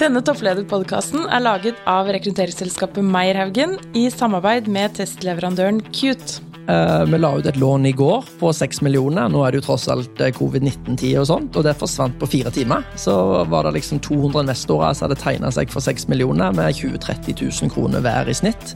Denne topplederpodkasten er laget av rekrutteringsselskapet Meierhaugen i samarbeid med testleverandøren Cute. Eh, Vi la ut et lån i går på 6 millioner. Nå er det jo tross alt eh, covid-19-tid, og sånt, og det forsvant på fire timer. Så var det liksom 200 investorer som hadde tegna seg for 6 millioner med 20 000-30 000 kroner hver i snitt.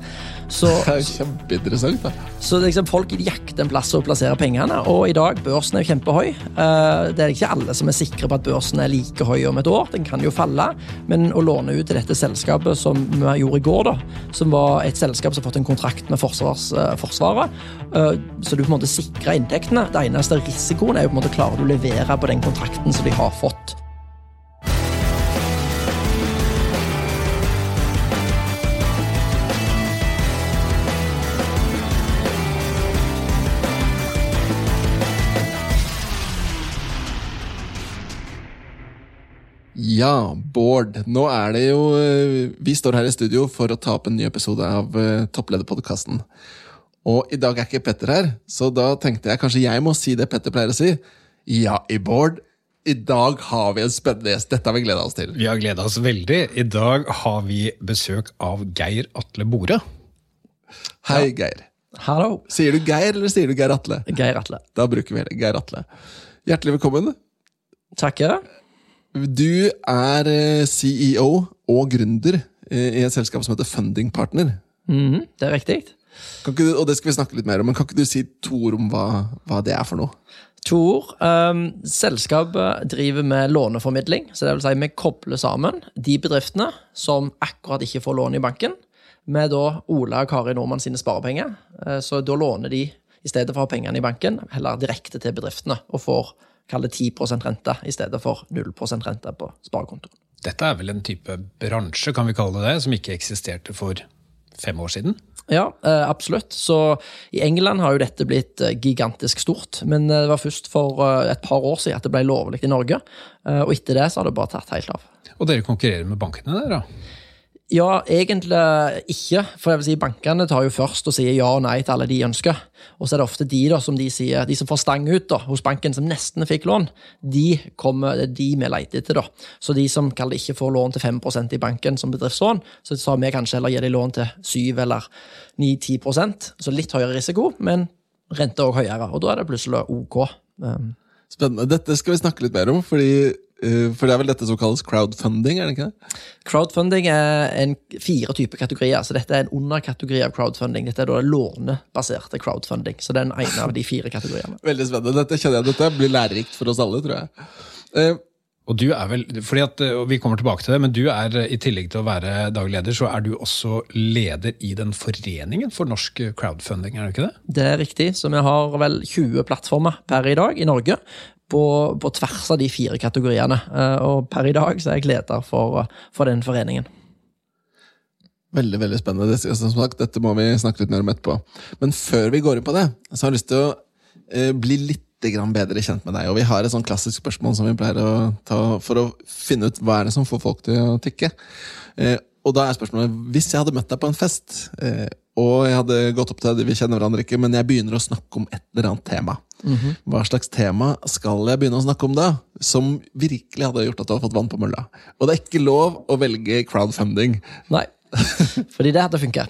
Så, Det er kjempeinteressant. da. så liksom folk jakter en plass å plassere pengene, og i dag børsen er jo kjempehøy. Eh, Det er ikke alle som er sikre på at børsen er like høy om et år. Den kan jo falle. Men å låne ut til dette selskapet som vi gjorde i går, da, som var et selskap som har fått en kontrakt med forsvars, Forsvaret, så du på en måte sikrer inntektene. Det eneste risikoen er jo på en måte klarer du å levere på den kontrakten som de har fått. Ja, Bård. Nå er det jo eh, Vi står her i studio for å ta opp en ny episode av eh, Topplederpodkasten. Og i dag er ikke Petter her, så da tenkte jeg kanskje jeg må si det Petter pleier å si. Ja, i Bård. I dag har vi en spennende gjest. Dette har vi gleda oss til. Vi har gleda oss veldig. I dag har vi besøk av Geir Atle Bore. Hei, Geir. Hallo, Sier du Geir, eller sier du Geir Atle? Geir Atle. Da bruker vi det. Geir Atle. Hjertelig velkommen. Takker. Du er eh, CEO og gründer eh, i et selskap som heter Funding Partner. Mhm, det er riktig. Kan ikke du, og det skal vi snakke litt mer om, men kan ikke du si to ord om hva, hva det er for noe? To ord. Um, selskapet driver med låneformidling. så det vil si Vi kobler sammen de bedriftene som akkurat ikke får lån i banken, med da Ola og Kari Nordmann sine sparepenger. Eh, Så da låner de, i stedet for å ha pengene i banken, heller direkte til bedriftene. Og får kall det 10 rente i stedet for 0% rente på sparekontoen. Dette er vel en type bransje, kan vi kalle det det, som ikke eksisterte for fem år siden? Ja, eh, absolutt. Så i England har jo dette blitt eh, gigantisk stort. Men eh, det var først for et par år siden at det ble lovlig i Norge. Og etter det så har det bare tatt helt av. Og dere konkurrerer med bankene der, da? Ja, egentlig ikke. For jeg vil si bankene tar jo først og sier ja og nei til alle de ønsker. Og så er det ofte de da, som de sier, de som får stang ut da, hos banken, som nesten fikk lån, de kommer, det er de vi leter etter. da. Så de som kaller ikke får lån til 5% i banken som bedriftslån, så sa vi kanskje heller gi de lån til 7 eller 9-10% Så litt høyere risiko, men rente òg høyere. Og da er det plutselig OK. Um, Spennende. Dette skal vi snakke litt mer om, fordi, for det er vel dette som kalles crowdfunding? er det ikke det? Crowdfunding er en fire typer kategorier, så dette er en underkategori av crowdfunding. Dette er da lånebaserte crowdfunding, så det er en ene av de fire kategoriene. Veldig spennende. Dette kjenner jeg, dette blir lærerikt for oss alle, tror jeg. Uh, Og du er vel, fordi at, og Vi kommer tilbake til det, men du er i tillegg til å være daglig leder, så er du også leder i den foreningen for norsk crowdfunding, er det ikke det? Det er riktig, så vi har vel 20 plattformer per i dag i Norge. På, på tvers av de fire kategoriene. Eh, Og per i dag så er jeg leder for, for den foreningen. Veldig veldig spennende. Som sagt, dette må vi snakke litt mer om etterpå. Men før vi går inn på det, så har jeg lyst til å eh, bli litt bedre kjent med deg. Og vi har et sånn klassisk spørsmål som vi pleier å ta for å finne ut hva er det som får folk til å tikke. Eh, og da er spørsmålet hvis jeg hadde møtt deg på en fest, og jeg hadde gått opp til deg, vi kjenner hverandre ikke, men jeg begynner å snakke om et eller annet tema. Hva slags tema skal jeg begynne å snakke om da? Som virkelig hadde gjort at du hadde fått vann på mølla. Og det er ikke lov å velge crowdfunding. Nei, fordi det hadde funka.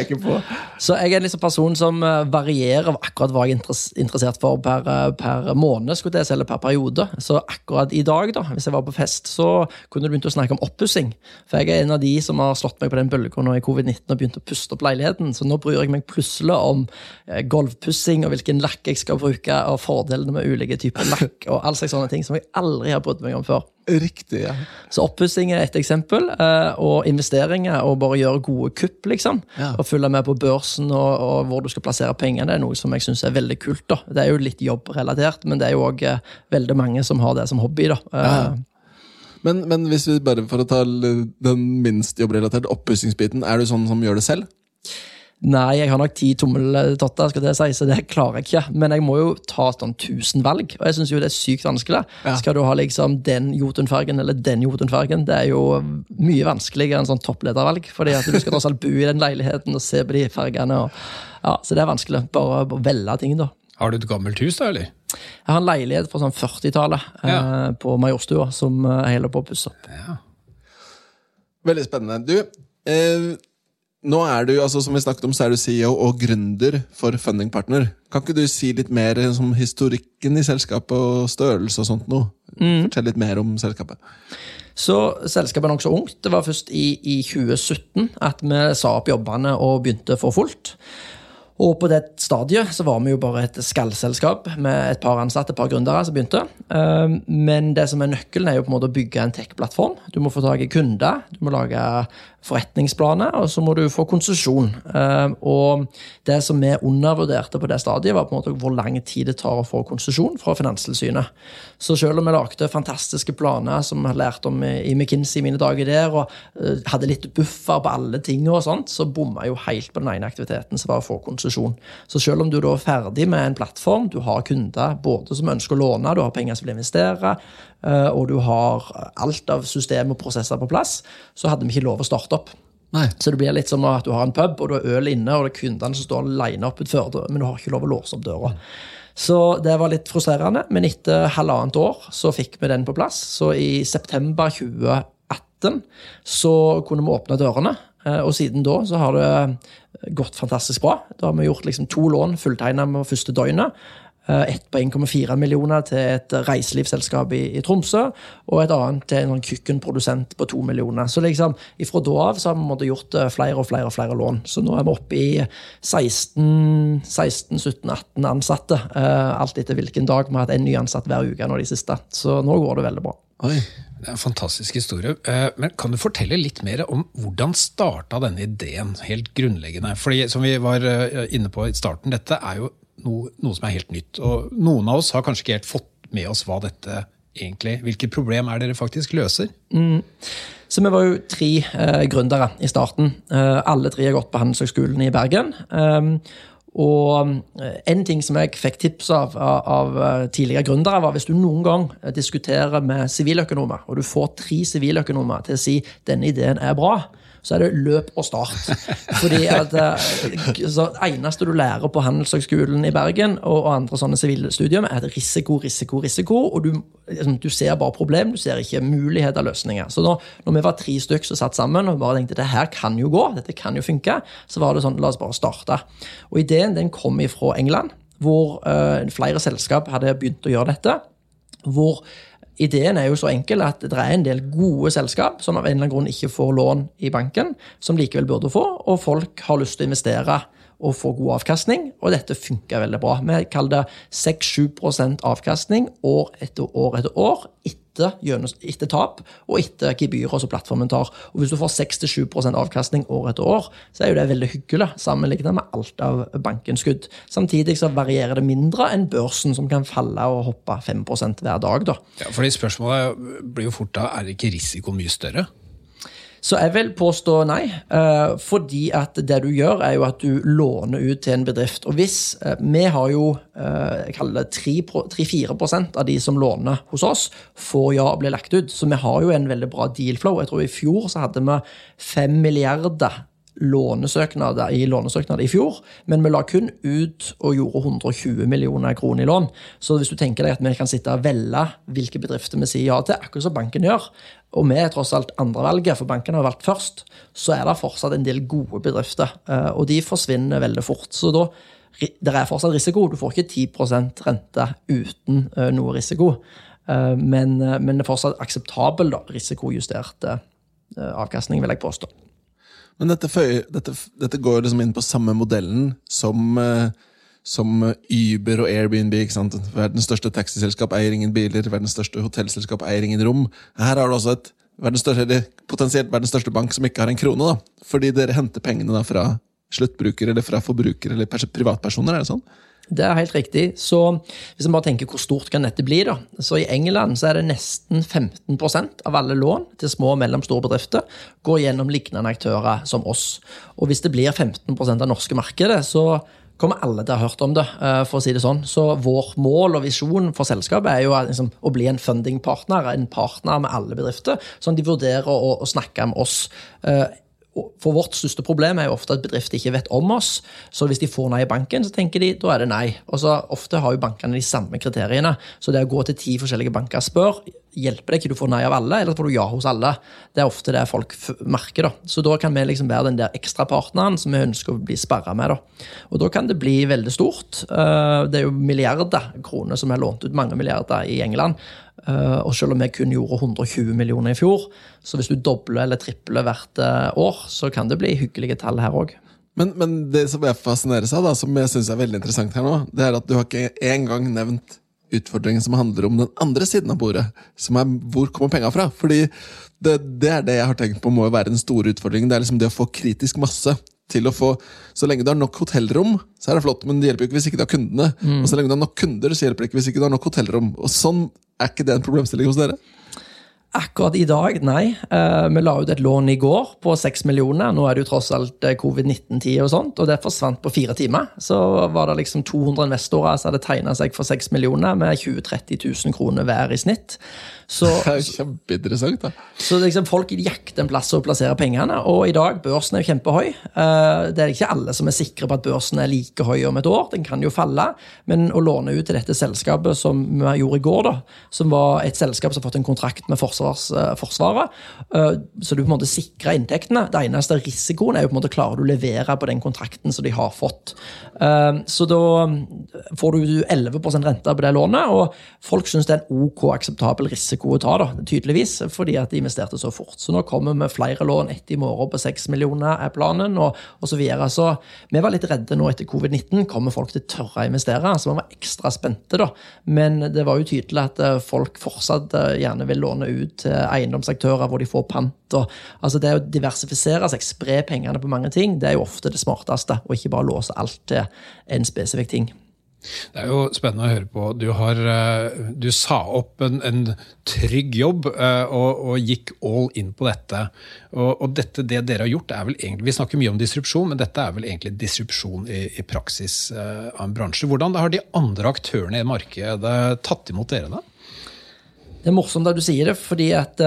jeg ikke på. Så jeg er en liksom person som eh, varierer akkurat hva jeg er interessert for per, eh, per måned, skulle jeg eller per periode. Så akkurat i dag, da, hvis jeg var på fest, så kunne du begynt å snakke om oppussing. For jeg er en av de som har slått meg på den bølga nå i covid-19 og begynt å puste opp leiligheten. Så nå bryr jeg meg plutselig om eh, gulvpussing og hvilken lakk jeg skal bruke, og fordelene med ulike typer lakk, og all slags sånne ting som jeg aldri har brydd meg om før. Riktig, ja. Så oppussing er et eksempel, eh, og investeringer og bare gjøre gode kupp, liksom. Ja. Og følge med på børsen og, og hvor du skal plassere pengene, er noe som jeg syns er veldig kult. da. Det er jo litt jobbrelatert, men det er jo òg veldig mange som har det som hobby. da. Eh, Ja. Men, men hvis vi bare for å ta den minst jobbrelaterte oppussingsbiten, er du sånn som gjør det selv? Nei, jeg har nok ti tommeltotter, skal det si, så det klarer jeg ikke. Men jeg må jo ta sånn tusen valg, og jeg syns jo det er sykt vanskelig. Ja. Skal du ha liksom den Jotunfargen eller den Jotunfargen? Det er jo mye vanskeligere enn sånn toppledervalg, fordi at du skal tross alt bo i den leiligheten og se på de fargene. Og, ja, så det er vanskelig. Bare å velge ting, da. Har du et gammelt hus, da, eller? Jeg har en leilighet fra sånn 40-tallet eh, på Majorstua som eh, jeg holder på å pusse opp. Ja. Veldig spennende. Du, eh, nå er du, altså som vi snakket om, så er du CEO og gründer for Funding Partner. Kan ikke du si litt mer om historikken i selskapet og størrelse og sånt noe? Fortell litt mer om selskapet. Så selskapet er nokså ungt. Det var først i, i 2017 at vi sa opp jobbene og begynte for fullt. Og på det stadiet så var vi jo bare et skallselskap med et par ansatte, et par gründere som begynte. Um, Men det som er nøkkelen, er jo på en måte å bygge en tech-plattform. Du må få tak i kunder, du må lage forretningsplaner, og så må du få konsesjon. Um, Og det som vi undervurderte på det stadiet, var på en måte hvor lang tid det tar å få konsesjon fra Finanstilsynet. Så selv om vi lagde fantastiske planer som vi har lært om i McKinsey i mine dager der, og eh, hadde litt buffer på alle ting og sånt, så bomma jo helt på den ene aktiviteten, som var å få konsesjon. Så selv om du da er ferdig med en plattform, du har kunder både som ønsker å låne, du har penger som vil investere, og du har alt av system og prosesser på plass, så hadde vi ikke lov å starte opp. Nei. Så det blir litt som at du har en pub, og du har øl inne, og det er kundene som står alene opp utenfor, men du har ikke lov å låse opp døra. Så det var litt frustrerende, men etter halvannet år så fikk vi den på plass. Så i september 2018 så kunne vi åpne dørene, eh, og siden da så har det gått fantastisk bra. Da har vi gjort liksom to lån fulltegna med første døgnet. Eh, Ett på 1,4 millioner til et reiselivsselskap i, i Tromsø, og et annet til en sånn kjøkkenprodusent på to millioner. Så liksom, ifra da av så har vi gjort eh, flere og flere og flere lån. Så nå er vi oppe i 16, 16 17, 18 ansatte. eh, Alt etter hvilken dag. Vi har hatt en ny ansatt hver uke nå de siste. Så nå går det veldig bra. Oi. Det er en fantastisk historie. Men kan du fortelle litt mer om hvordan starta denne ideen, helt grunnleggende? Fordi som vi var inne på i starten, dette er jo noe, noe som er helt nytt. Og noen av oss har kanskje ikke helt fått med oss hva dette egentlig Hvilket problem er dere faktisk løser? Så vi var jo tre eh, gründere i starten. Eh, alle tre har gått på Handelshøgskolen i Bergen. Eh, og eh, en ting som jeg fikk tips av, av eh, tidligere gründere, var hvis du noen gang eh, diskuterer med siviløkonomer, og du får tre siviløkonomer til å si denne ideen er bra, så er det løp og start. Fordi at eh, så eneste du lærer på Handelshøgskolen i Bergen og, og andre sånne sivilstudier, er at risiko, risiko, risiko. Og du, liksom, du ser bare problem, du ser ikke muligheter, løsninger. Så når, når vi var tre stykker som satt sammen og bare tenkte det her kan jo gå, dette kan jo funke, så var det sånn la oss bare starte. Og ideen den kom ifra England, hvor uh, flere selskap hadde begynt å gjøre dette. Hvor Ideen er jo så enkel at det er en del gode selskap som av en eller annen grunn ikke får lån i banken, som likevel burde få, og folk har lyst til å investere og få god avkastning, og dette funker veldig bra. Vi kaller det 6-7 avkastning år etter år etter år etter, gjennom- etter tap og etter gebyrer som plattformen tar. Og Hvis du får 6-7% avkastning år etter år, så er jo det veldig hyggelig sammenlignet med alt av bankens skudd. Samtidig så varierer det mindre enn børsen, som kan falle og hoppe 5% hver dag. da. Ja, fordi Spørsmålet blir jo fort da, er ikke risiko mye større? Så jeg vil påstå nei, eh, fordi at det du gjør, er jo at du låner ut til en bedrift. Og hvis eh, Vi har jo eh, jeg kaller det 3-4 av de som låner hos oss, får ja og blir lagt ut. Så vi har jo en veldig bra deal flow. Jeg tror i fjor så hadde vi 5 milliarder lånesøknader i lånesøknader i fjor, men vi la kun ut og gjorde 120 millioner kroner i lån. Så hvis du tenker deg at vi kan sitte og velge hvilke bedrifter vi sier ja til, akkurat som banken gjør, og vi er tross alt andrevalget, for banken har valgt først, så er det fortsatt en del gode bedrifter, eh, og de forsvinner veldig fort. Så da det er fortsatt risiko. Du får ikke 10 rente uten eh, noe risiko. Eh, Men, men det er fortsatt akseptabel da, risikojustert avkastning, vil jeg påstå. Men dette, dette, dette går liksom inn på samme modellen som, som Uber og Airbnb. ikke sant? Verdens største taxiselskap eier ingen biler, verdens største hotellselskap eier ingen rom. Her har du også et verdens største, potensielt verdens største bank som ikke har en krone. da. Fordi dere henter pengene da fra sluttbrukere eller fra forbrukere eller privatpersoner. er det sånn? Det er helt riktig. Så hvis man bare tenker hvor stort kan dette bli, da. Så i England så er det nesten 15% av alle lån til små og mellomstore bedrifter går gjennom lignende aktører som oss. Og hvis det blir 15% av norske markedet, så kommer alle til å ha hørt om det, eh, for å si det sånn. Så vår mål og visjon for selskapet er jo liksom, å bli en fundingpartner, en partner med alle bedrifter, sånn de vurderer å, å snakke med oss. Eh, For vårt største problem er jo ofte at bedrifter ikke vet om oss. Så hvis de får nei i banken, så tenker de da er det nei. Og så Ofte har jo bankene de samme kriteriene. Så det å gå til ti forskjellige banker og spørre hjelper det ikke du får nei av alle, eller får du ja hos alle. Det er ofte det folk merker. da. Så da kan vi liksom være den der ekstrapartneren som vi ønsker å bli sperra med. da. Og da kan det bli veldig stort. Eh, det er jo milliarder kroner som er lånt ut, mange milliarder i England. Eh, og selv om vi kun gjorde 120 millioner i fjor, så hvis du dobler eller tripler hvert eh, år, så kan det bli hyggelige tall her òg. Men, men, det som jeg fascinerer seg da, som jeg syns er veldig interessant her nå, det er at du har ikke engang nevnt utfordringen som handler om den andre siden av bordet. Som er hvor kommer penga fra? Fordi det, det, er det jeg har tenkt på må være den store utfordringen. Det er liksom det å få kritisk masse til å få Så lenge du har nok hotellrom, så er det flott, men det hjelper jo ikke hvis ikke du har kundene. Mm. Og så lenge du har nok kunder, så hjelper det ikke hvis ikke du har nok hotellrom. Og sånn er ikke det en problemstilling hos dere? Akkurat i dag, nei. Uh, vi la ut et lån i går på seks millioner. Nå er det jo tross alt eh, covid-19-tid, og sånt, og det forsvant på fire timer. Så var det liksom 200 investorer som hadde tegna seg for seks millioner med 20 000-30 000 kroner hver i snitt. Så, det er kjempeinteressant. da. Så liksom, Folk jakter en plass å plassere pengene, og i dag børsen er jo kjempehøy. Uh, det er ikke alle som er sikre på at børsen er like høy om et år, den kan jo falle. Men å låne ut til dette selskapet som vi gjorde i går, da, som var et selskap som har fått en kontrakt med forsvars, uh, Forsvaret, uh, så du på en måte sikrer inntektene. Det eneste risikoen er jo på en måte klarer du å levere på den kontrakten som de har fått. Så da får du 11 rente på det lånet, og folk syns det er en OK akseptabel risiko risiko å ta, da, tydeligvis, fordi at de investerte så fort. Så nå kommer vi med flere lån etter i morgen på seks millioner, er planen, og, og så videre. Så vi var litt redde nå etter covid-19. Kommer folk til å tørre å investere? Så vi var ekstra spente, da. Men det var jo tydelig at eh, folk fortsatt eh, gjerne vil låne ut til eiendomsaktører hvor de får pant. Og, altså det å diversifisere seg, spre pengene på mange ting, det er jo ofte det smarteste, og ikke bare låse alt til en spesifikk ting. Det er jo spennende å høre på. Du, har, eh, du sa opp en, en trygg jobb eh, og, og, gikk all in på dette. Og, og, dette, det dere har gjort, er vel egentlig Vi snakker mye om disrupsjon, men dette er vel egentlig disrupsjon i, i praksis eh, av en bransje. Hvordan har de andre aktørene i markedet tatt imot dere, da? Det er morsomt at du sier det, fordi at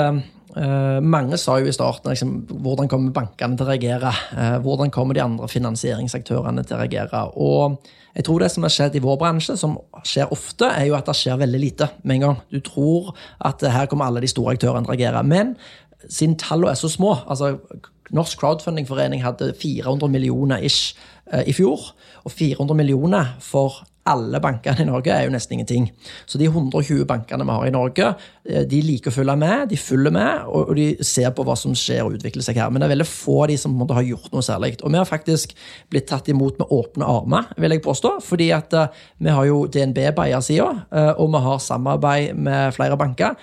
mange sa jo i starten liksom, hvordan kommer bankene til å reagere? Uh, hvordan kommer de andre finansieringsaktørene til å reagere? Og jeg tror det som har skjedd i vår bransje, som skjer ofte, er jo at det skjer veldig lite med en gang. Du tror at her kommer alle de store aktørene til å reagere. Men siden tallene er så små altså Norsk crowdfundingforening hadde 400 millioner ish i fjor. Og 400 millioner for alle bankene i Norge er jo nesten ingenting. Så de 120 bankene vi har i Norge, eh, de liker å følge med, de følger med, og de ser på hva som skjer og utvikler seg her. Men det er veldig få av de som måte, har gjort noe særlig. Og vi har faktisk blitt tatt imot med åpne armer, vil jeg påstå. Fordi at uh, vi har jo DNB på eiersida, uh, og vi har samarbeid med flere banker.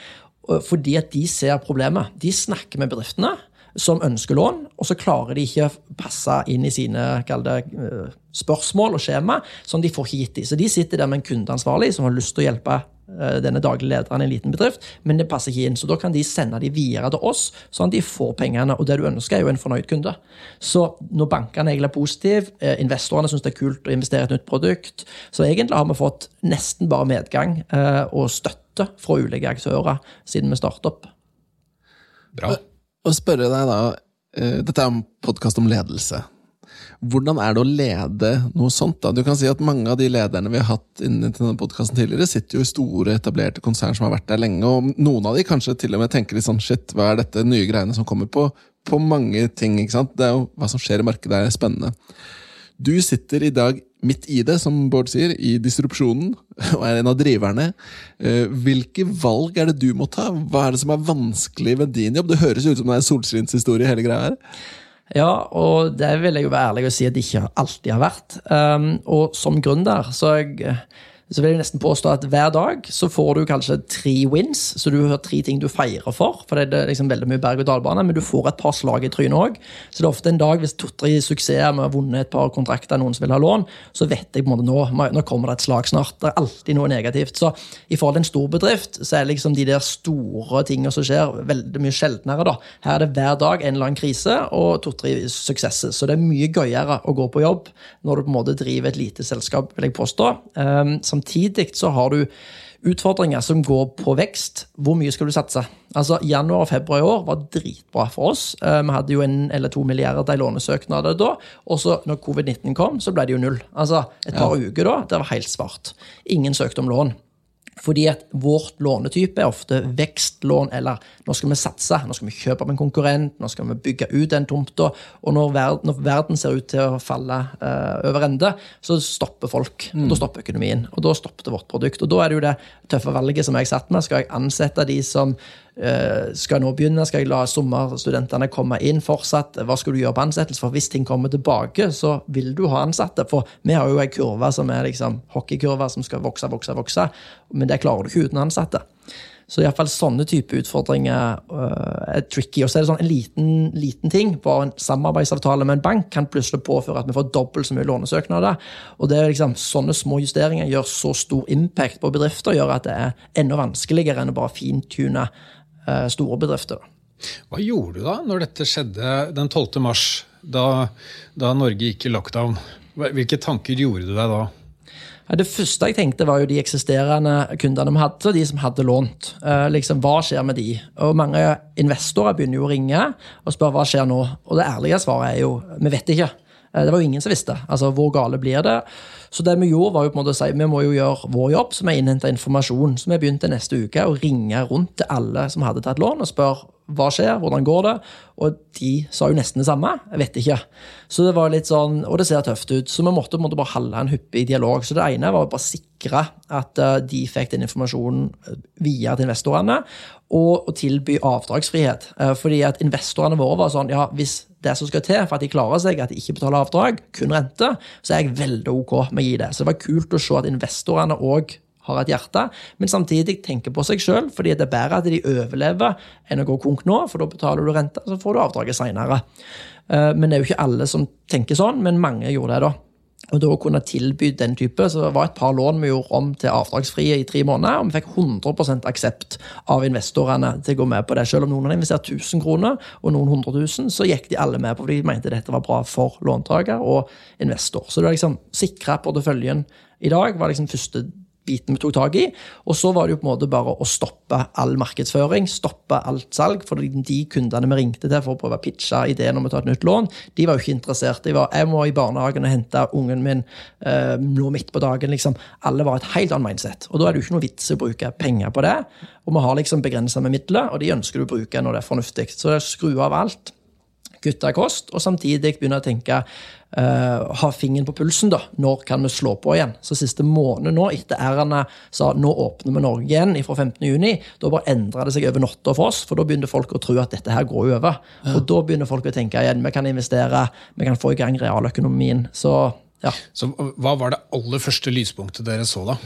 Fordi at de ser problemet. De snakker med bedriftene som ønsker lån, og så klarer de ikke passe inn i sine det, eh, spørsmål og skjema, som de får ikke gitt dem. Så de sitter der med en kundeansvarlig som har lyst til å hjelpe eh, denne daglige lederen i en liten bedrift, men det passer ikke inn. Så da kan de sende de videre til oss, sånn at de får pengene. Og det du ønsker, er jo en fornøyd kunde. Så når bankene egentlig er positive, eh, investorene syns det er kult å investere i et nytt produkt, så egentlig har vi fått nesten bare medgang og støtte fra ulike aktører siden vi startet opp. Bra å spørre deg da uh, Dette er en podkast om ledelse. Hvordan er det å lede noe sånt? da? Du kan si at Mange av de lederne vi har hatt innen til denne podkasten tidligere, sitter jo i store, etablerte konsern som har vært der lenge. og Noen av de kanskje til og med tenker litt sånn shit, hva er dette nye greiene som kommer på, på mange ting? ikke sant? Det er jo Hva som skjer i markedet, er spennende. Du sitter i dag midt i det, som Bård sier, i disrupsjonen, og er en av driverne. Eh, hvilke valg er det du må ta? Hva er det som er vanskelig ved din jobb? Det høres ut som det er solskinnshistorie, hele greia her. Ja, og det vil jeg jo være ærlig og si at det ikke alltid har vært. Um, og som gründer så er jeg så vil jeg nesten påstå at hver dag så får du kanskje tre wins. Så du har tre ting du feirer for, for det er liksom veldig mye berg-og-dal-bane. Men du får et par slag i trynet òg. Så det er ofte en dag hvis to-tre suksesser med å ha vunnet et par kontrakter, noen som vil ha lån, så vet jeg på en måte nå nå kommer det et slag snart. Det er alltid noe negativt. Så i forhold til en stor bedrift, så er liksom de der store tingene som skjer, veldig mye sjeldnere. da. Her er det hver dag en eller annen krise og to-tre suksesser. Så det er mye gøyere å gå på jobb når du på en måte driver et lite selskap, vil jeg påstå. Um, Samtidig så har du utfordringer som går på vekst. Hvor mye skal du satse? Altså, Januar og februar i år var dritbra for oss. Eh, vi hadde jo en eller to milliarder i lånesøknader da. Og så når covid-19 kom, så ble det jo null. Altså, Et par ja. uker da, det var helt svart. Ingen søkte om lån. Fordi at vårt lånetype er ofte vekstlån, eller nå skal vi satse, nå skal vi kjøpe opp en konkurrent, nå skal vi bygge ut den tomta. Og når verden, når verden, ser ut til å falle uh, over ende, så stopper folk. Mm. Da stopper økonomien. Og da stoppet vårt produkt. Og da er det jo det tøffe valget som jeg satt med. Skal jeg ansette de som uh, skal nå begynne? Skal jeg la sommerstudentene komme inn fortsatt? Hva skal du gjøre på ansettelse? For hvis ting kommer tilbake, så vil du ha ansatte. For vi har jo ei kurve som er liksom hockeykurve, som skal vokse, vokse, vokse. Men det klarer du ikke uten ansatte. Så iallfall sånne type utfordringer uh, er tricky. Og så er det sånn en liten, liten ting. Bare en samarbeidsavtale med en bank kan plutselig påføre at vi får dobbelt så mye lånesøknader. Og det er liksom, Sånne små justeringer gjør så stor impact på bedrifter, gjør at det er enda vanskeligere enn å bare fintune Eh, store bedrifter. Hva gjorde du da når dette skjedde den 12. mars, da, da Norge gikk i lockdown? Hvilke tanker gjorde du deg da? Det første jeg tenkte, var jo de eksisterende kundene vi hadde, de som hadde lånt. Eh, liksom, Hva skjer med de? Og Mange investorer begynner jo å ringe og spørre hva skjer nå. Og det ærlige svaret er jo vi vet ikke. Eh, det var jo ingen som visste. Altså, Hvor gale blir det? Så det vi gjorde, var jo på en måte å si vi må jo gjøre vår jobb, så vi innhenta informasjon. Så vi begynte neste uke å ringe rundt til alle som hadde tatt lån, og spørre hva skjer, hvordan går det? Og de sa jo nesten det samme. Jeg vet ikke. Så det var litt sånn, Og det ser tøft ut. Så vi måtte, måtte bare holde en hyppig dialog. Så det ene var å bare sikre at eh, de fikk den informasjonen eh, via til investorene, og å tilby avdragsfrihet. Eh, fordi at investorene våre var sånn ja, hvis det som skal til for at de klarer seg, at de ikke betaler avdrag, kun rente, så er jeg veldig ok med å gi det. Så det var kult å se at investorene òg har et hjerte, men samtidig tenker på seg sjøl, fordi det er bedre at de overlever enn å gå konk nå, for da betaler du rente, så får du avdraget seinere. Eh, men det er jo ikke alle som tenker sånn, men mange gjorde det, da. Og da kunne tilby den type, så det var et par lån vi gjorde om til avdragsfrie i tre måneder, og vi fikk 100% aksept av investorene til å gå med på det. Selv om noen hadde investert 1000 kroner, og noen 100 000, så gikk de alle med på fordi de mente dette var bra for låntaker og investor. Så det var liksom sikra porteføljen i dag var liksom første biten vi tok tak i. Og så var det jo på en måte bare å stoppe all markedsføring, stoppe alt salg. For de kundene vi ringte til for å prøve å pitche ideen om å ta et nytt lån, de var jo ikke interessert. De var jeg må i barnehagen og hente ungen min eh, nå midt på dagen. liksom. Alle var et helt annet mindset. Og da er det jo ikke noe vits i å bruke penger på det. Og vi har liksom begrensa med midler, og de ønsker du å bruke når det er fornuftig. Så det er skru av alt kutte kost, og samtidig begynne å tenke uh, ha fingeren på pulsen. da, Når kan vi slå på igjen? Så siste måned nå, etter r-ene sa nå åpner vi Norge igjen fra 15.6, da bare endra det seg over natta for oss. For da begynner folk å tro at dette her går over. Ja. Og da begynner folk å tenke igjen. Vi kan investere, vi kan få i gang realøkonomien. Så ja. Så hva var det aller første lyspunktet dere så, da?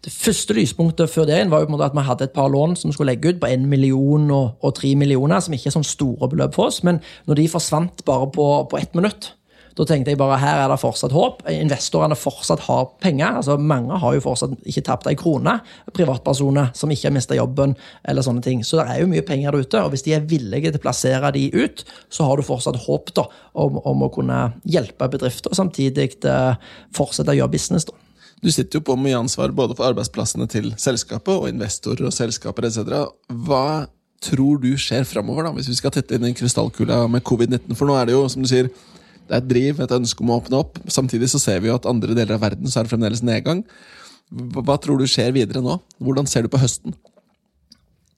Det første lyspunktet før det var jo på en måte at vi hadde et par lån som vi skulle legge ut på 1 million og, og 3 millioner, som ikke er sånn store beløp for oss. Men når de forsvant bare på, på ett minutt, da tenkte jeg bare her er det fortsatt håp. Investorene fortsatt har penger. altså Mange har jo fortsatt ikke tapt ei krone. Privatpersoner som ikke har mista jobben. eller sånne ting. Så det er jo mye penger der ute. Og hvis de er villige til å plassere de ut, så har du fortsatt håp da, om, om å kunne hjelpe bedrifter, og samtidig eh, fortsette å gjøre business. da. Du sitter jo på mye ansvar både for arbeidsplassene til selskapet og investorer og selskaper etc. Hva tror du skjer framover, hvis vi skal tette inn i krystallkula med covid-19? For nå er det jo, som du sier, det er et driv, et ønske om å åpne opp. Samtidig så ser vi jo at andre deler av verden så er det fremdeles nedgang. Hva tror du skjer videre nå? Hvordan ser du på høsten?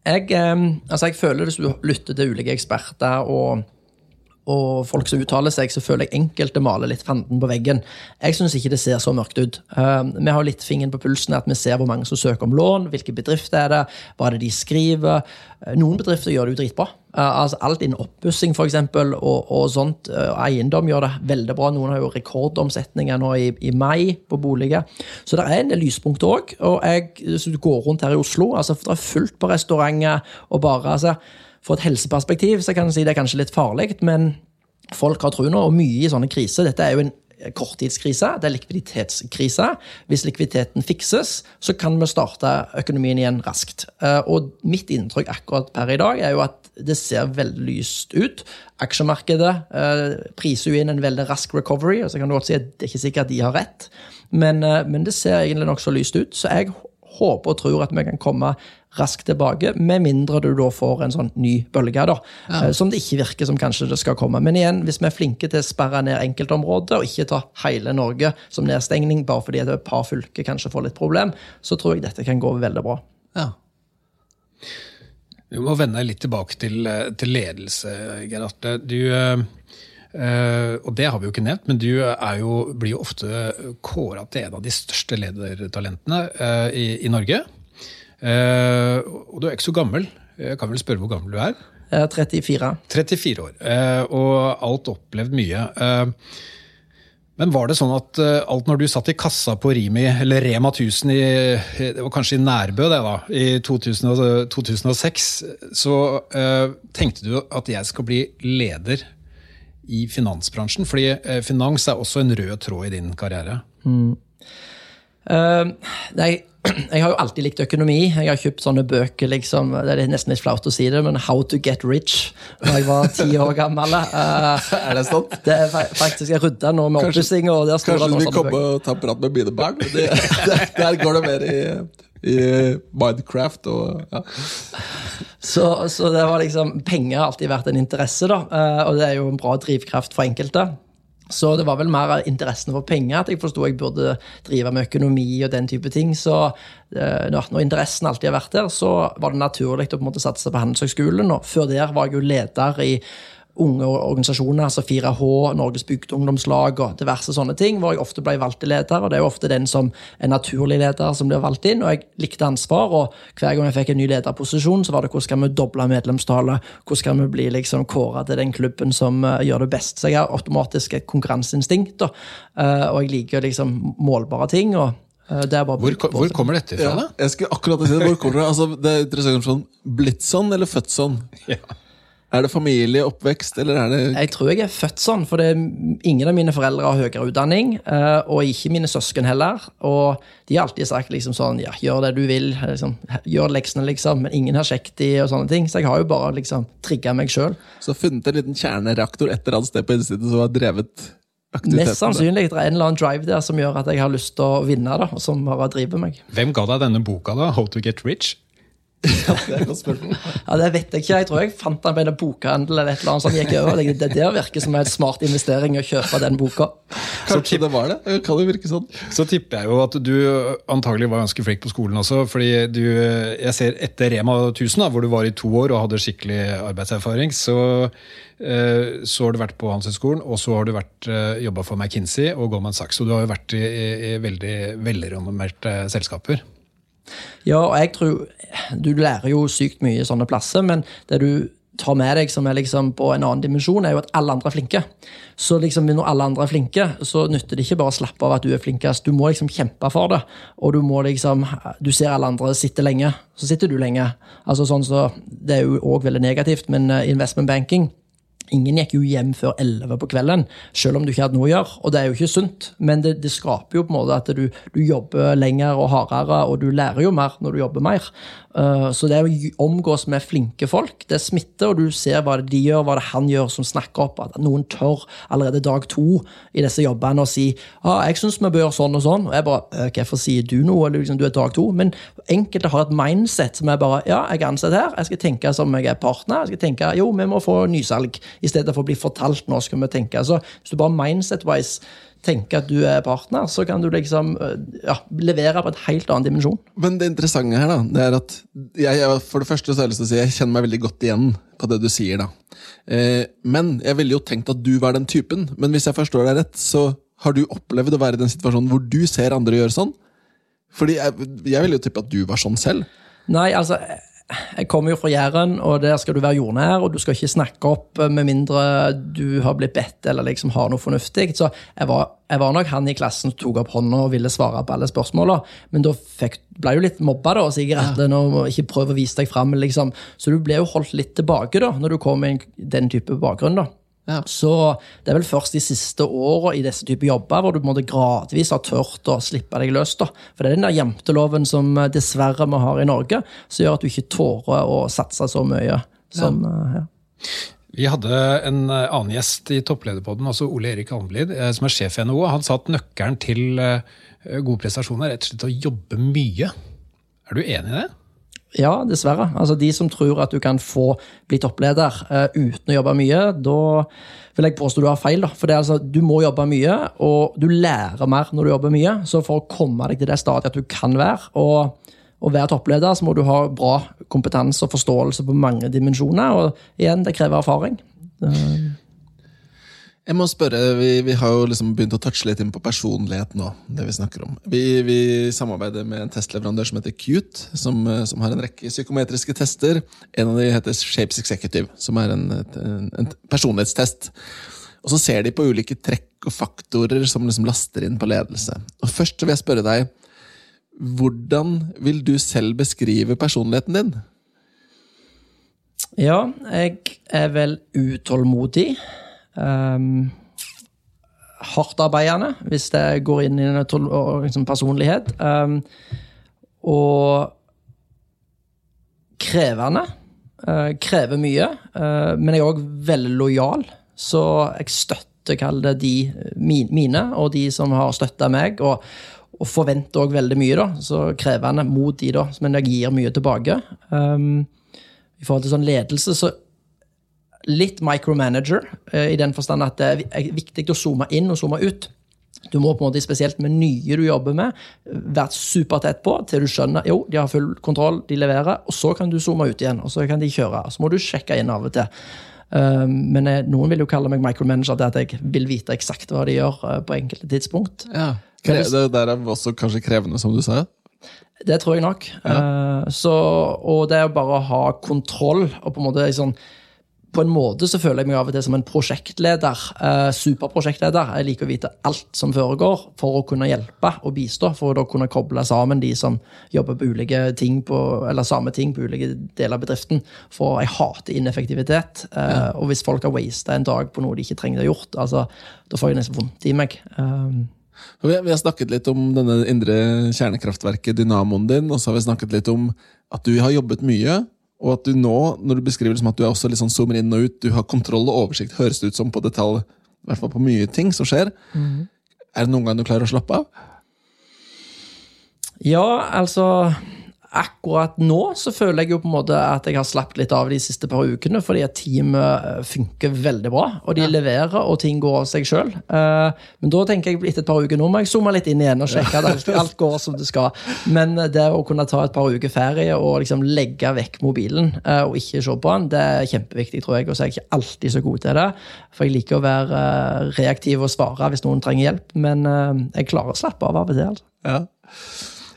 Jeg, eh, altså jeg føler Hvis du lytter til ulike eksperter og og folk som uttaler seg, så føler jeg enkelte maler litt fanden på veggen. Jeg syns ikke det ser så mørkt ut. Uh, vi har litt fingeren på pulsen, at vi ser hvor mange som søker om lån, hvilke bedrifter er det, hva er det de skriver. Uh, noen bedrifter gjør det jo dritbra. Uh, altså alt innen oppussing. Og, og sånt. eiendom gjør det veldig bra. Noen har jo rekordomsetninger nå i, i mai på boliger. Så det er en del lyspunkter òg. Og jeg, hvis du går rundt her i Oslo, altså det er fullt på restauranter og bare altså, fra et helseperspektiv så kan jeg si det er kanskje litt farlig, men folk har tro nå, og mye i sånne kriser. Dette er jo en korttidskrise, det er likviditetskrise. Hvis likviditeten fikses, så kan vi starte økonomien igjen raskt. Eh, og mitt inntrykk akkurat per i dag er jo at det ser veldig lyst ut. Aksjemarkedet eh, priser jo inn en veldig rask recovery, og så kan du godt si at det er ikke sikkert at de har rett, men, eh, men det ser egentlig nokså lyst ut. Så jeg håper og tror at vi kan komme raskt tilbake, med mindre du da får en sånn ny bølge, da, ja. som det ikke virker som kanskje det skal komme. Men igjen, hvis vi er flinke til å sperre ned enkeltområder, og ikke ta hele Norge som nedstengning bare fordi et par fylker kanskje får litt problem, så tror jeg dette kan gå veldig bra. Ja. Vi må vende litt tilbake til, eh, til ledelse, Geir Du, eh, eh, og det har vi jo ikke nevnt, men du er jo, blir jo ofte kåra til en av de største ledertalentene eh, i, i Norge. Eh, og du er ikke så gammel. Jeg kan vel spørre hvor gammel du er? Eh, 34. 34 år, eh, og alt opplevd mye. Eh, Men var det sånn at eh, alt når du satt i kassa på Rimi, eller Rema 1000 i, det var kanskje i Nærbø det da, i 2000, 2006, så uh, tenkte du at jeg skal bli leder i finansbransjen? Fordi eh, finans er også en rød tråd i din karriere. Eh, nei, jeg har jo alltid likt økonomi. Jeg har kjøpt sånne bøker, liksom, det er nesten litt flaut å si det, men How to get rich, da jeg var ti år gammel. Uh, Er det sant? det er faktisk, Jeg rydda nå med Kanskje- oppussing, Kanskje det du vil komme bøker. og ta en prat med mine barn? Det, der går det mer i, i Minecraft og ja. Så, så det var liksom, penger har alltid vært en interesse, da, eh, og det er jo en bra drivkraft for enkelte. Så det var vel mer interessen for penger at jeg forsto jeg burde drive med økonomi og den type ting. Så eh, når interessen alltid har vært der, så var det naturlig å på en måte satse på Handelshøyskolen. Og før der var jeg jo leder i unge organisasjoner, altså 4H, Norges bygdeungdomslag og diverse sånne ting, hvor jeg ofte ble valgt til leder. og Det er jo ofte den som er naturlig leder som blir valgt inn. og Jeg likte ansvar, og hver gang jeg fikk en ny lederposisjon, så var det hvordan skal vi doble medlemstallet, hvordan skal vi bli liksom kåra til den klubben som uh, gjør det best. Så jeg har automatisk et konkurranseinstinkt, og, uh, og jeg liker liksom målbare ting. og eh, det er bare Hvor, hvor kommer dette fra? Ja, da? jeg skulle akkurat si det. Hvor kommer det? Altså, det er interessant sånn, Blitt sånn eller født sånn? Ja. Er det familie, oppvekst, eller er det Jeg tror jeg er født sånn, for det, ingen av mine foreldre har høyere utdanning. eh, Og ikke mine søsken heller. Og de har alltid sagt liksom sånn ja, gjør det du vil, liksom, gjør leksene, liksom. Men ingen har sjekket de og sånne ting. Så jeg har jo bare liksom trigga meg sjøl. Så funnet en liten kjernereaktor et eller annet sted på innsiden som har drevet aktiviteten? Mest sannsynlig det er en eller annen drive der som gjør at jeg har lyst til å vinne, da, og som bare driver meg. Hvem ga deg denne boka, da? How to get rich? Det er et godt spørsmål. Ja, Det vet jeg ikke. Jeg tror jeg fant den på en bokhandel eller et eller annet som gikk over. Det det der virker som en smart investering å kjøpe den boka. Kanskje det var det? Det Kan det virke sånn. Så tipper jeg jo at du antagelig var ganske flink på skolen også. fordi du, jeg ser etter Rema 1000, da, hvor du var i to år og hadde skikkelig arbeidserfaring, så, eh, så har du vært på Handelshøyskolen, og så har du vært eh, jobba for McKinsey og Goldman Sachs. Så du har jo vært i, i, i veldig velrenommerte selskaper. Ja, og jeg tror Du lærer jo sykt mye i sånne plasser, men det du tar med deg som er liksom på en annen dimensjon, er jo at alle andre er flinke. Så liksom når alle andre er flinke, så nytter det ikke bare å slappe av at du er flinkest. Du må liksom kjempe for det. Og du må liksom Du ser alle andre sitte lenge, så sitter du lenge. Altså sånn så, Det er jo òg veldig negativt, men eh, investment banking Ingen gikk jo hjem før 11 på kvelden, selv om du ikke hadde noe å gjøre. Og det er jo ikke sunt, men det, det skaper jo på en måte at du, du jobber lenger og hardere, og du lærer jo mer når du jobber mer. Uh, så det å omgås med flinke folk, det smitter, og du ser hva de gjør, hva det han gjør som snakker opp. At noen tør allerede dag to i disse jobbene å si ah, 'jeg syns vi bør gjøre sånn og sånn'. Og jeg bare «Øh, 'Hvorfor sier du noe?' Liksom, du er dag to. Men enkelte har et mindset som er bare 'ja, jeg er ansatt her, jeg skal tenke som jeg er partner'. Jeg skal tenke 'jo, vi må få nysalg', i stedet for å bli fortalt 'nå skal vi tenke'. Så hvis du bare mindset-wise tenker at du er partner, så kan du liksom øh, ja, levere på en helt annen dimensjon. Men det interessante her, da, det er at jeg, jeg, for det første så har jeg lyst til å si jeg kjenner meg veldig godt igjen på det du sier. da. Eh, men jeg ville jo tenkt at du var den typen. Men hvis jeg forstår deg rett, så har du opplevd å være i den situasjonen hvor du ser andre gjøre sånn? Fordi jeg, jeg ville jo tippe at du var sånn selv. Nei, altså jeg kommer jo fra Jæren, og der skal du være jordnær, og du skal ikke snakke opp eh, med mindre du har blitt bedt eller liksom har noe fornuftig. Så jeg var, jeg var nok han i klassen som tok opp hånda og ville svare på alle spørsmåla, men da fikk, ble jeg jo litt mobba, da, nå, og ikke prøv å vise deg fram, liksom. Så du ble jo holdt litt tilbake da, når du kom med den type bakgrunn. da. Ja. Så det er vel først de siste åra i disse typer jobber hvor du på en måte gradvis har tørt å slippe deg løs. da. For det er den der jenteloven som eh, dessverre vi har i Norge, som gjør at du ikke tårer å satse så mye. Som, eh, ja. Vi hadde en eh, annen gjest i topplederpodden, altså Ole Erik Almlid, eh, som er sjef i NHO. Han sa at nøkkelen til eh, gode prestasjoner er rett og slett å jobbe mye. Er du enig i det? Ja, dessverre. Altså De som tror at du kan få bli toppleder uh, uten å jobbe mye, da vil jeg påstå du har feil. da. For det er altså, Du må jobbe mye, og du lærer mer når du jobber mye. Så for å komme deg til det stadiet at du kan være, og, og være toppleder, så må du ha bra kompetanse og forståelse på mange dimensjoner. Og igjen, det krever erfaring. Uh, jeg må spørre, vi, vi, har jo liksom begynt å touche litt inn på personlighet nå. det Vi snakker om. Vi, vi samarbeider med en testleverandør som heter Qt, som, som, har en rekke psykometriske tester. En av de heter Shapes Executive, som er en, en, en personlighetstest. Og Så ser de på ulike trekk og faktorer som liksom laster inn på ledelse. Og Først vil jeg spørre deg, hvordan vil du selv beskrive personligheten din? Ja, jeg er vel utålmodig. Um, Hardtarbeidende, hvis det går inn i en liksom, personlighet. Um, og krevende. Uh, krever mye. Uh, men jeg er òg veldig lojal, så jeg støtter kall det de mine, og de som har støtta meg. og og forventer òg veldig mye, da, så krevende mot de, da, men jeg gir mye tilbake. Um, I forhold til sånn ledelse så litt micromanager, eh, i den forstand at det er viktig å zoome inn og zoome ut. Du må på en måte, spesielt med nye du jobber med, være supertett på til du skjønner jo, de har full kontroll, de leverer, og så kan du zoome ut igjen. og Så kan de kjøre. Så må du sjekke inn av og til. Eh, men noen vil jo kalle meg micromanager til at jeg vil vite eksakt hva de gjør eh, på enkelte tidspunkt. Ja. Det der er også kanskje krevende, som du sa? Det tror jeg nok. Ja. Så, og det er bare å ha kontroll og på en måte sånn på en måte så føler jeg meg av og til som en prosjektleder. Uh, superprosjektleder. Jeg liker å vite alt som foregår, for å kunne hjelpe og bistå. For å da kunne koble sammen de som jobber på ulike ting på, eller samme ting på ulike deler av bedriften. For jeg hater ineffektivitet. Uh, ja. Og hvis folk har wasta en dag på noe de ikke trenger å ha gjort, altså, da får jeg nesten vondt i meg. Um, vi har snakket litt om denne indre kjernekraftverket, dynamoen din, og så har vi snakket litt om at du har jobbet mye og at du nå, når du beskriver liksom at du også sånn zoomer inn og ut, du har kontroll og oversikt, høres det ut som på detalj, i hvert fall på mye ting som skjer. Mm. Er det noen gang du klarer å slappe av? Ja, altså akkurat nå så føler jeg jo på en måte at jeg har slappet litt av de siste par ukene, fordi at teamet eh, funker veldig bra. Og de ja. leverer, og ting går av seg sjøl. Eh, men da tenker jeg etter et par uker nå må jeg zoome litt inn igjen og sjekke at alt går som det skal. Men det å kunne ta et par uker ferie og liksom legge vekk mobilen eh, og ikke se på den, det er kjempeviktig, tror jeg. Og så er jeg ikke alltid så god til det. For jeg liker å være reaktiv og svare hvis noen trenger hjelp. Men jeg klarer å slappe av av og til. altså. Ja.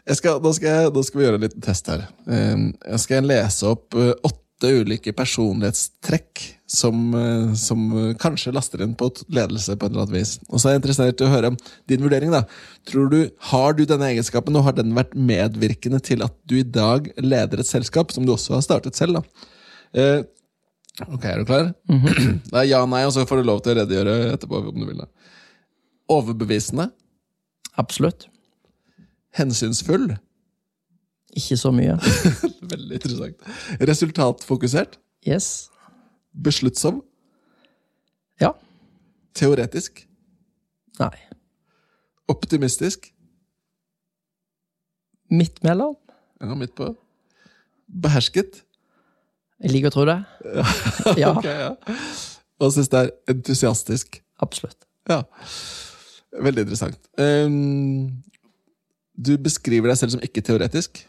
Skal, da, skal jeg, da, skal vi gjøre en liten test her. Ehm, jeg skal lese opp eh, åtte ulike personlighetstrekk som, eh, som kanskje laster inn på ledelse på et eller annet vis. Og så er jeg interessert i å høre din vurdering. da. Tror du, Har du denne egenskapen, og har den vært medvirkende til at du i dag leder et selskap, som du også har startet selv? da? Eh, ok, er du klar? Mm -hmm. Det er ja, nei, og så får du lov til å redegjøre etterpå. om du vil. da. Overbevisende? Absolutt. Hensynsfull? Ikke så mye. Veldig interessant. Resultatfokusert? Yes. Besluttsom? Ja. Teoretisk? Nei. Optimistisk? Midt mellom. Ja, midt på. Behersket? Jeg liker å tro det. ja. okay, ja. Og siste er entusiastisk. Absolutt. Ja. Veldig interessant. Um, du beskriver deg selv som ikke teoretisk?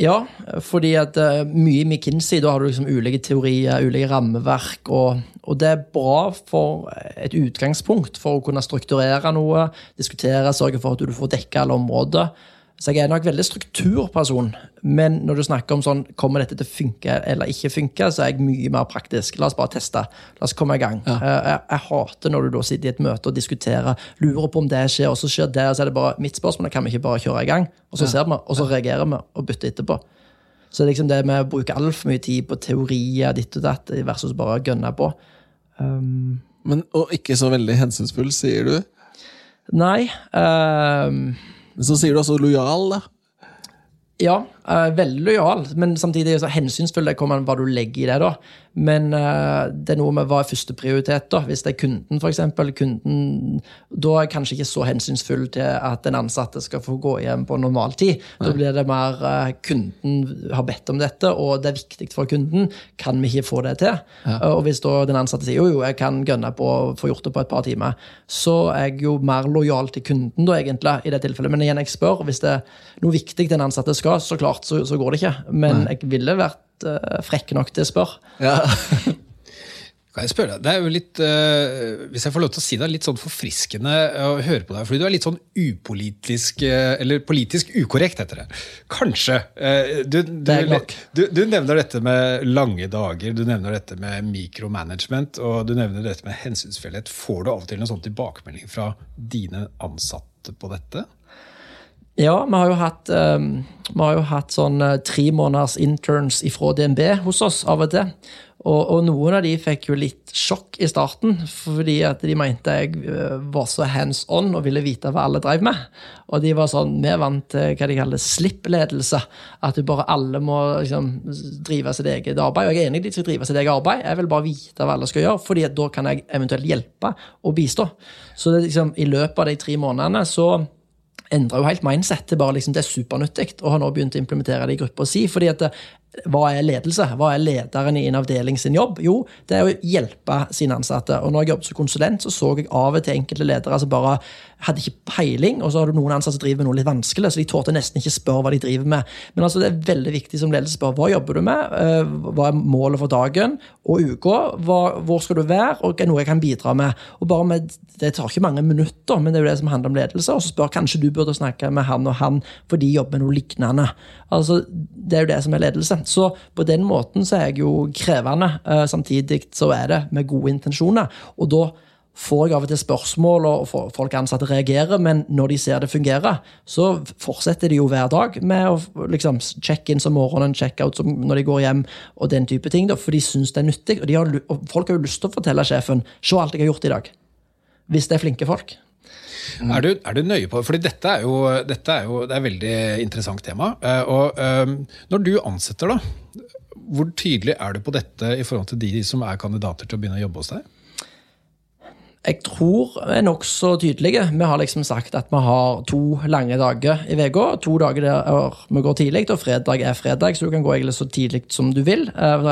Ja, fordi at uh, mye i McKinsey da har du liksom ulike teorier, ulike rammeverk. Og, og, det er bra for et utgangspunkt for å kunne strukturere noe, diskutere, sørge for at du får dekka alle områder. Så jeg er nok veldig strukturperson. Men når du snakker om sånn, kommer dette til å funke eller ikke funke, så er jeg mye mer praktisk. La oss bare teste. La oss komme i gang. Ja. Eh, jeg, jeg, hater når du da sitter i et møte og diskuterer, lurer på om det skjer, og så skjer det, og så er det bare mitt spørsmål kan vi ikke bare kjøre i gang? Og så ja. ser vi, og så reagerer vi og bytter etterpå. Så liksom det med å bruke altfor mye tid på teorier ditt og datt versus bare å gønne på. Um, Men, og ikke så veldig hensynsfull, sier du? Nei. Um, men så sier du altså lojal, da. Ja, eh, veldig lojal, men samtidig så hensynsfull. Det kommer an hva du legger i det. da. Men uh, det er noe med hva er førsteprioritet. da. Hvis det er kunden, f.eks. Kunden, da er jeg kanskje ikke så hensynsfull til at den ansatte skal få gå hjem på normaltid. Da blir det mer uh, kunden har bedt om dette, og det er viktig for kunden. Kan vi ikke få det til? Og hvis da den ansatte sier jo, jo, jeg kan gønne på å få gjort det på et par timer, så er jeg jo mer lojal til kunden da, egentlig, i det tilfellet. Men igjen, jeg spør. Hvis det er noe viktig den ansatte skal, så klart, så, så går det ikke. Men jeg ville vært uh, frekk nok til å spørre. Ja. Kan jeg spørre deg, det er jo litt, uh, Hvis jeg får lov til å si det, litt sånn forfriskende å høre på deg. Fordi du er litt sånn upolitisk uh, Eller politisk ukorrekt, heter det. Kanskje. Du, du, du, du nevner dette med lange dager, du nevner dette med mikromanagement, og du nevner dette med hensynsfullhet. Får du av og til en sånn tilbakemelding fra dine ansatte på dette? Ja, vi har jo hatt, um, har jo hatt sånn uh, tre måneders interns ifra DNB hos oss av og til. Og, og noen av de fikk jo litt sjokk i starten, fordi at de mente jeg uh, var så hands on og ville vite hva alle drev med. Og de var sånn, vi vant hva de kaller slippledelse. At du bare alle må liksom, drive sitt eget arbeid. Og jeg er enig i de skal drive sitt eget arbeid, jeg vil bare vite hva alle skal gjøre, fordi da kan jeg eventuelt hjelpe og bistå. Så det, liksom, i løpet av de tre månedene så endra jo helt mindset til bare liksom, det er supernyttig, og har nå begynt å implementere det i gruppa si. fordi at hva er ledelse? Hva er lederen i en avdeling sin jobb? Jo, det er å hjelpe sine ansatte. Og når jeg jobbet som konsulent, så så jeg av og til enkelte ledere som bare hadde ikke peiling, og så har du noen ansatte som driver med noe litt vanskelig, så de tålte nesten ikke spørre hva de driver med. Men altså, det er veldig viktig som ledelse å spørre hva jobber du med, Eh, hva er målet for dagen og uka, hvor skal du være, og er noe jeg kan bidra med. Og bare med, Det tar ikke mange minutter, men det er jo det som handler om ledelse. Og så spør kanskje du burde snakke med han og han, for de jobber med noe lignende. Altså, Det er jo det som er ledelse. Så på den måten så er jeg jo krevende. Eh, Samtidig så er det med gode intensjoner. Og da får jeg av og til spørsmål, og folk ansatte reagerer, men når de ser det fungere, så fortsetter de jo hver dag med å liksom, check-in som morgenen, check-out som når de går hjem, og den type ting, da, for de syns det er nyttig. Og, har, og folk har jo lyst til å fortelle sjefen 'se alt jeg har gjort i dag', hvis det er flinke folk. Er, du, er du nøye på? Fordi dette er jo, dette er jo det er et veldig interessant tema. Eh, Og eh, når du ansetter, da, hvor tydelig er du på dette i forhold til de som er kandidater til å begynne å jobbe hos deg? Jeg tror vi er nokså tydelige. Vi har liksom sagt at vi har to lange dager i uka. To dager der vi går tidlig, og fredag er fredag, så du kan gå egentlig så tidlig som du vil. Eh,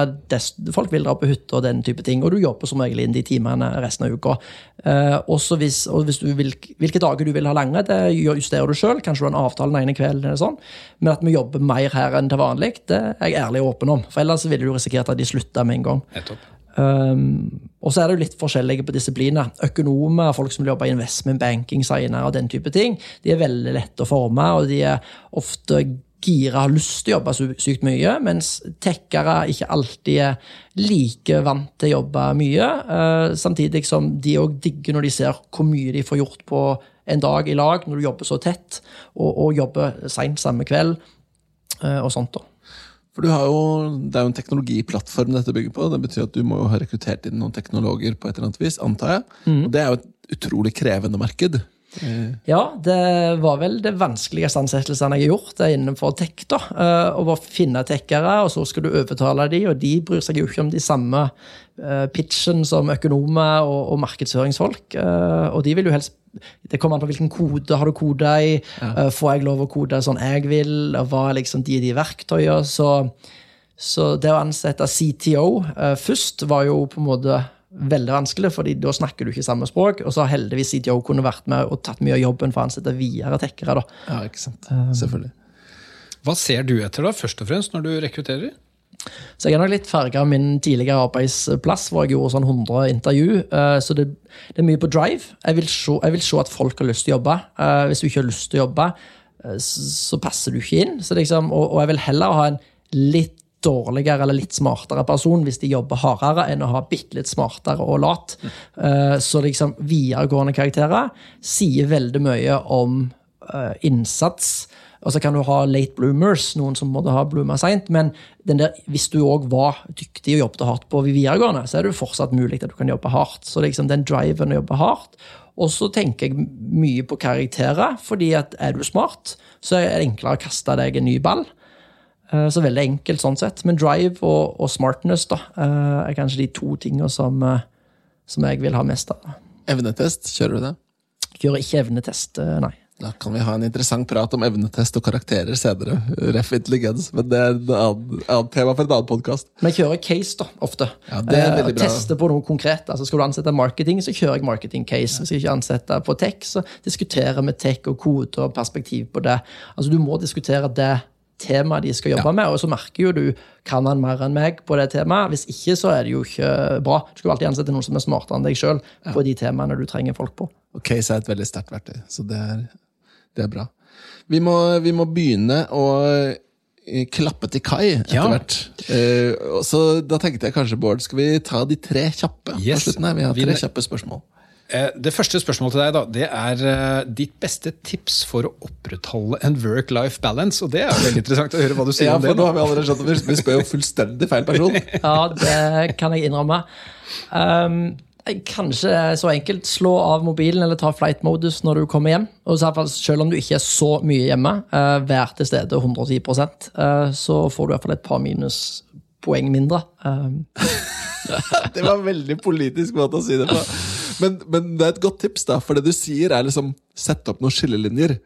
Folk vil dra på hytte og den type ting, og du jobber som regel inn de timene resten av uka. Eh, Også hvis, og hvis du vil, hvilke dager du vil ha lange, det justerer du sjøl. Kanskje du har en avtale den ene kvelden, eller sånn. men at vi jobber mer her enn til vanlig, det er jeg ærlig og åpen om. For ellers ville du risikert at de slutta med en gang. Nettopp. Um, og så er det jo litt forskjellige på disipliner. Økonomer, folk som vil jobbe i investment banking, signere og den type ting, de er veldig lette å forme, og de er ofte gira, har lyst til å jobbe sykt mye, mens tekkere ikke alltid er like vant til å jobbe mye. uh, samtidig som de òg digger når de ser hvor mye de får gjort på en dag i lag, når du jobber så tett, og, og jobber seint samme kveld, uh, og sånt. da. For du har jo, Det er jo en teknologiplattform dette bygger på. Det betyr at du må jo ha rekruttert inn noen teknologer på et eller annet vis, antar jeg. Og det er jo et utrolig krevende marked. Ja, det var vel det vanskeligste ansettelsene jeg har gjort, det er innenfor tech. da. Eh, Å bare finne tekkere, og så skal du overtale de, og de bryr seg jo ikke om de samme eh, pitchen som økonomer og, og markedsføringsfolk. Eh, Og de vil jo helst Det kommer an på hvilken kode har du koda i. Ja. Får jeg lov å kode sånn jeg vil? og Hva er liksom de de verktøyene? Så, så det å ansette CTO først var jo på en måte veldig vanskelig, fordi da snakker du ikke samme språk. Og så har heldigvis CTO kunne vært med og tatt mye av jobben for å ansette videre tekkere. da. Ja, ikke sant? Selvfølgelig. Hva ser du etter, da, først og fremst, når du rekrutterer? Så jeg er nok litt farga av min tidligere arbeidsplass, hvor jeg gjorde sånn 100 intervju. eh, Så det, det er mye på drive. Jeg vil, se, jeg vil se at folk har lyst til å jobbe. Eh, Hvis du ikke har lyst til å jobbe, eh, så passer du ikke inn. Så liksom, og, og jeg vil heller ha en litt dårligere eller litt smartere person hvis de jobber hardere, enn å ha bitte litt smartere og lat. Eh, Så liksom videregående karakterer sier veldig mye om eh, innsats. Og så kan du ha late bloomers, noen som måtte ha blooma seint. Men der, hvis du òg var dyktig og jobbet hardt på videregående, så er det jo fortsatt mulig at du kan jobbe hardt. Så liksom den driven å jobbe hardt. Og så tenker jeg mye på karakterer, fordi at er du smart, så er det enklere å kaste deg en ny ball. Eh, Så veldig enkelt sånn sett. Men drive og, og smartness da, eh, er kanskje de to tingene som, eh, som jeg vil ha mest av. Evnetest, kjører du det? Kjører ikke evnetest, nei. Da kan vi ha en interessant prat om evnetest og karakterer senere. Ref intelligens, men det er et annet, tema for en annen podkast. Men jeg kjører case da, ofte. Ja, det er veldig bra. Teste på noe konkret. Altså, skal du ansette marketing, så kjører jeg marketing case. Hvis jeg ikke ansetter på tech, så diskuterer vi tech og kode og perspektiv på det. Altså, du må diskutere det temaet de skal jobbe med, og så merker jo du kan han mer enn meg på det temaet. Hvis ikke, så er det jo ikke bra. Du skal alltid ansette noen som er smartere enn deg sjøl på de temaene du trenger folk på. Og case er et veldig sterkt verktøy, så det er, det er bra. Vi må, vi må begynne å eh, klappe til kai etter Ja. hvert. Uh, så da tenkte jeg kanskje, Bård, skal vi ta de tre kjappe Yes. på slutten her? Vi har Vi- tre kjappe spørsmål. Eh, Det første spørsmålet til deg da, det er eh, ditt beste tips for å opprettholde en work-life balance. Og det er veldig interessant å høre hva du sier Ja, om det. nå har vi allerede skjønt at vi- spør jo fullstendig feil person. Ja, det kan jeg innrømme. Um, kanskje så enkelt. Slå av mobilen eller ta flight-modus når du kommer hjem. Og fall, Selv om du ikke er så mye hjemme, uh, vær til stede 110 uh, så får du i hvert fall et par minuspoeng mindre. Um, Det var en veldig politisk måte å si det på. Men, men det er et godt tips, da, for det du sier, er liksom sett opp noen skillelinjer.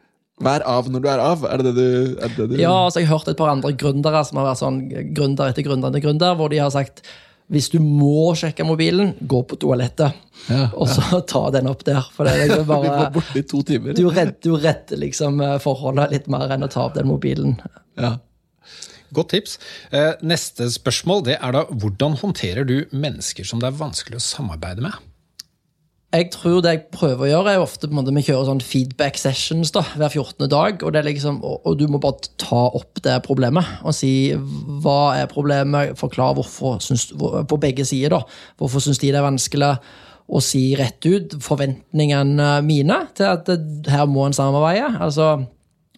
Vær av når du er av. Er det det du, det det du ja, altså Jeg har hørt et par andre gründere som har vært sånn gründer etter gründer etter gründer, hvor de har sagt hvis du må sjekke mobilen, gå på toalettet. Ja, og så ta den opp der. For det er liksom Vi var borte i to timer. Du redder, du redder liksom eh, forholdet litt mer enn å ta opp den mobilen. Ja. Godt tips. Eh, Neste spørsmål det er da hvordan håndterer du mennesker som det er vanskelig å samarbeide med? Jeg tror det jeg prøver å gjøre, er ofte på en måte vi kjører sånn feedback sessions da, hver 14. dag. Og, liksom, og du må bare ta opp det problemet og si hva er problemet. forklar hvorfor syns, på begge sider. da, Hvorfor syns de det er vanskelig å si rett ut forventningene mine til at her må en samarbeide. altså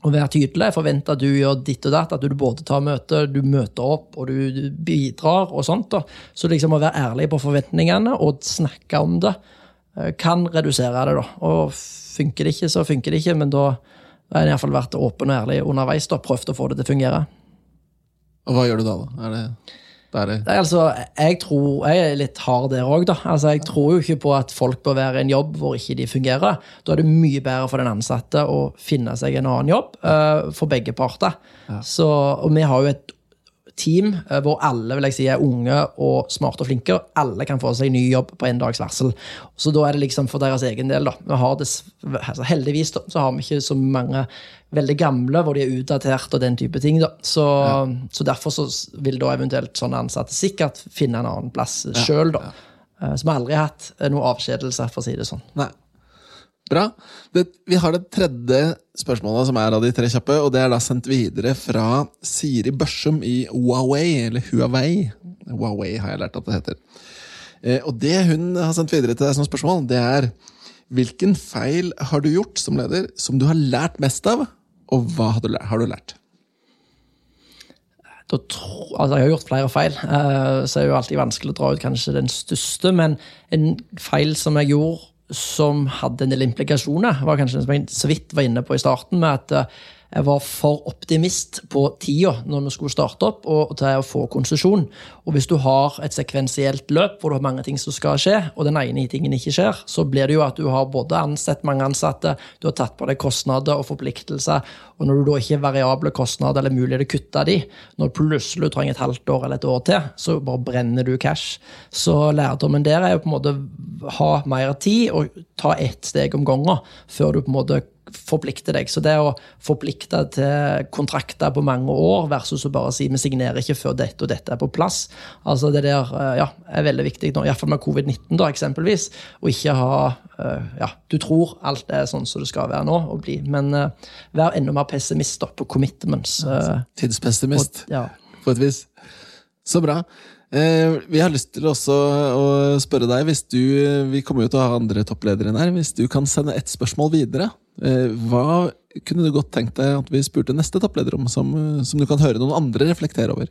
å være tydelig. Jeg forventer at du gjør ditt og datt, at du både tar møte, du møter opp og du, bidrar. og sånt. Da. Så liksom å være ærlig på forventningene og snakke om det eh, kan redusere det. da. Og funker det ikke, så funker det ikke, men da har en i hvert fall vært åpen og ærlig underveis. da, Prøvd å få det til å fungere. Og hva gjør du da, da? Er det, da er det Nei, altså, jeg tror, jeg er litt hard der òg, da. Altså, jeg tror jo ikke på at folk bør være i en jobb hvor ikke de fungerer. Da er det mye bedre for den ansatte å finne seg en annen jobb, uh, for begge parter. Så, og vi har jo et team eh, hvor alle vil jeg si, er unge og smarte og flinke. og Alle kan få seg ny jobb på en dags varsel. Så da er det liksom for deres egen del. da. Vi har det, altså Heldigvis da, så har vi ikke så mange veldig gamle hvor de er utdatert og den type ting. da. Så, så derfor så vil da eventuelt sånne ansatte sikkert finne en annen plass sjøl. da. Ja. Så vi har aldri hatt eh, noe avskjedelse, for å si det sånn. Nei. Bra. Det, vi har det tredje spørsmålet, som er av de tre kjappe, og det er da sendt videre fra Siri Børsum i Huawei, eller Huawei. Huawei har jeg lært at det heter. Eh, og det hun har sendt videre til deg som spørsmål, det er hvilken feil har du gjort som leder som du har lært mest av, og hva har du lært? Har du lært? da tro, altså Jeg har gjort flere feil, eh, så er det jo alltid vanskelig å dra ut kanskje den største. Men en feil som jeg gjorde som hadde en del implikasjoner, var kanskje som jeg så vidt var inne på i starten, med at eh, jeg var for optimist på tida når vi skulle starte opp og til å få konsesjon. Og hvis du har et sekvensielt løp hvor du har mange ting som skal skje, og den ene tingen ikke skjer, så blir det jo at du har både ansett mange ansatte, du har tatt på deg kostnader og forpliktelser, og når du da ikke har variable kostnader eller mulighet til å kutte de, når plutselig du trenger et halvt år eller et år til, så bare brenner du cash. Så lærdommen der er jo på en måte ha mer tid og ta ett steg om gangen før du på en måte forplikter deg. Så det å forplikte til kontrakter på mange år versus å bare si vi signerer ikke før dette og dette er på plass, altså det der eh, ja, er veldig viktig, nå, iallfall med covid-19 da, eksempelvis, å ikke ha eh, ja, Du tror alt er sånn som det skal være nå og bli, men uh, vær enda mer pessimist da, på commitments. eh, Tidspessimist, og, ja. på et vis. Så bra. Eh, vi har lyst til også å spørre deg, hvis du Vi kommer jo til å ha andre toppledere her. Hvis du kan sende ett spørsmål videre, eh, hva kunne du godt tenkt deg at vi spurte neste toppleder om, som, som du kan høre noen andre reflektere over?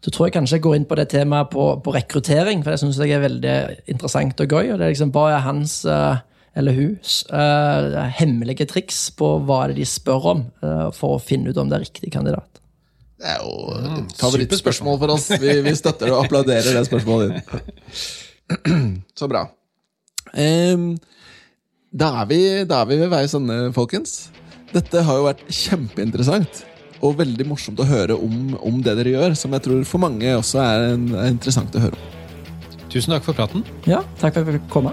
Så tror jeg kanskje jeg går inn på det temaet på, på rekruttering, for det syns jeg er veldig interessant og gøy. og det er liksom Hva er hans eh, eller hus eh, hemmelige triks på hva det er de spør om, eh, for å finne ut om det er riktig kandidat? Det er jo et favorittspørsmål for oss. Vi, vi støtter og applauderer det spørsmålet ditt. Så bra. Um, da, er vi, da er vi ved veis ende, folkens. Dette har jo vært kjempeinteressant. Og veldig morsomt å høre om, om det dere gjør, som jeg tror for mange også er, en, er interessant å høre om. Tusen takk for praten. Ja, takk for at jeg fikk komme.